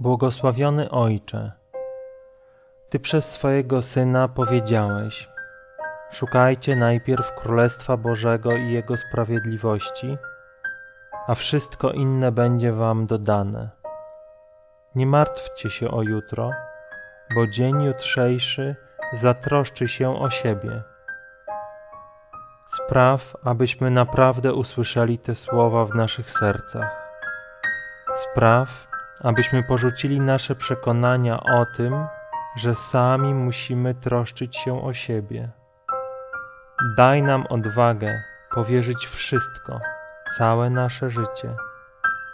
Błogosławiony Ojcze, Ty przez swojego Syna powiedziałeś: Szukajcie najpierw Królestwa Bożego i Jego sprawiedliwości, a wszystko inne będzie Wam dodane. Nie martwcie się o jutro, bo dzień jutrzejszy zatroszczy się o siebie. Spraw, abyśmy naprawdę usłyszeli te słowa w naszych sercach. Spraw, abyśmy porzucili nasze przekonania o tym, że sami musimy troszczyć się o siebie. Daj nam odwagę powierzyć wszystko, całe nasze życie,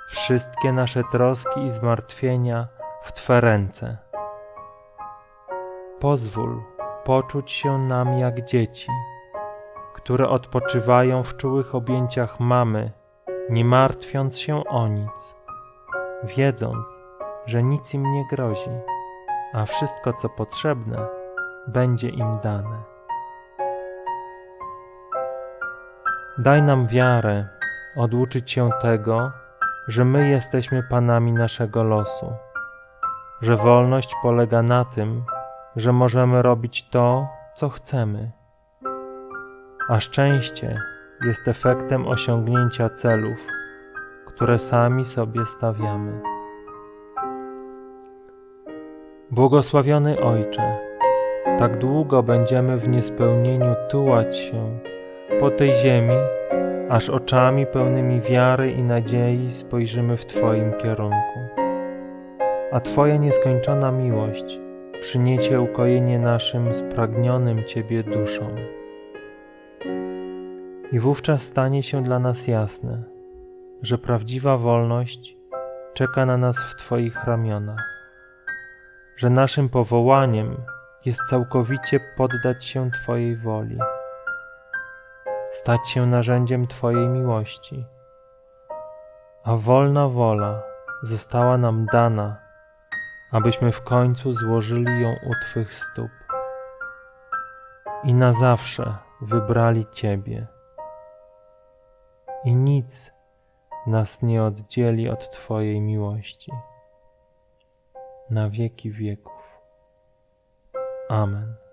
wszystkie nasze troski i zmartwienia w Twe ręce. Pozwól poczuć się nam jak dzieci, które odpoczywają w czułych objęciach mamy, nie martwiąc się o nic, wiedząc, że nic im nie grozi, a wszystko co potrzebne będzie im dane. Daj nam wiarę oduczyć się tego, że my jesteśmy panami naszego losu, że wolność polega na tym, że możemy robić to, co chcemy, a szczęście jest efektem osiągnięcia celów, które sami sobie stawiamy. Błogosławiony Ojcze, tak długo będziemy w niespełnieniu tułać się po tej ziemi, aż oczami pełnymi wiary i nadziei spojrzymy w Twoim kierunku. A Twoja nieskończona miłość przyniesie ukojenie naszym spragnionym Ciebie duszom. I wówczas stanie się dla nas jasne, że prawdziwa wolność czeka na nas w Twoich ramionach, że naszym powołaniem jest całkowicie poddać się Twojej woli stać się narzędziem Twojej miłości. A wolna wola została nam dana, abyśmy w końcu złożyli ją u Twych stóp i na zawsze wybrali Ciebie. I nic nas nie oddzieli od Twojej miłości. Na wieki wieków. Amen.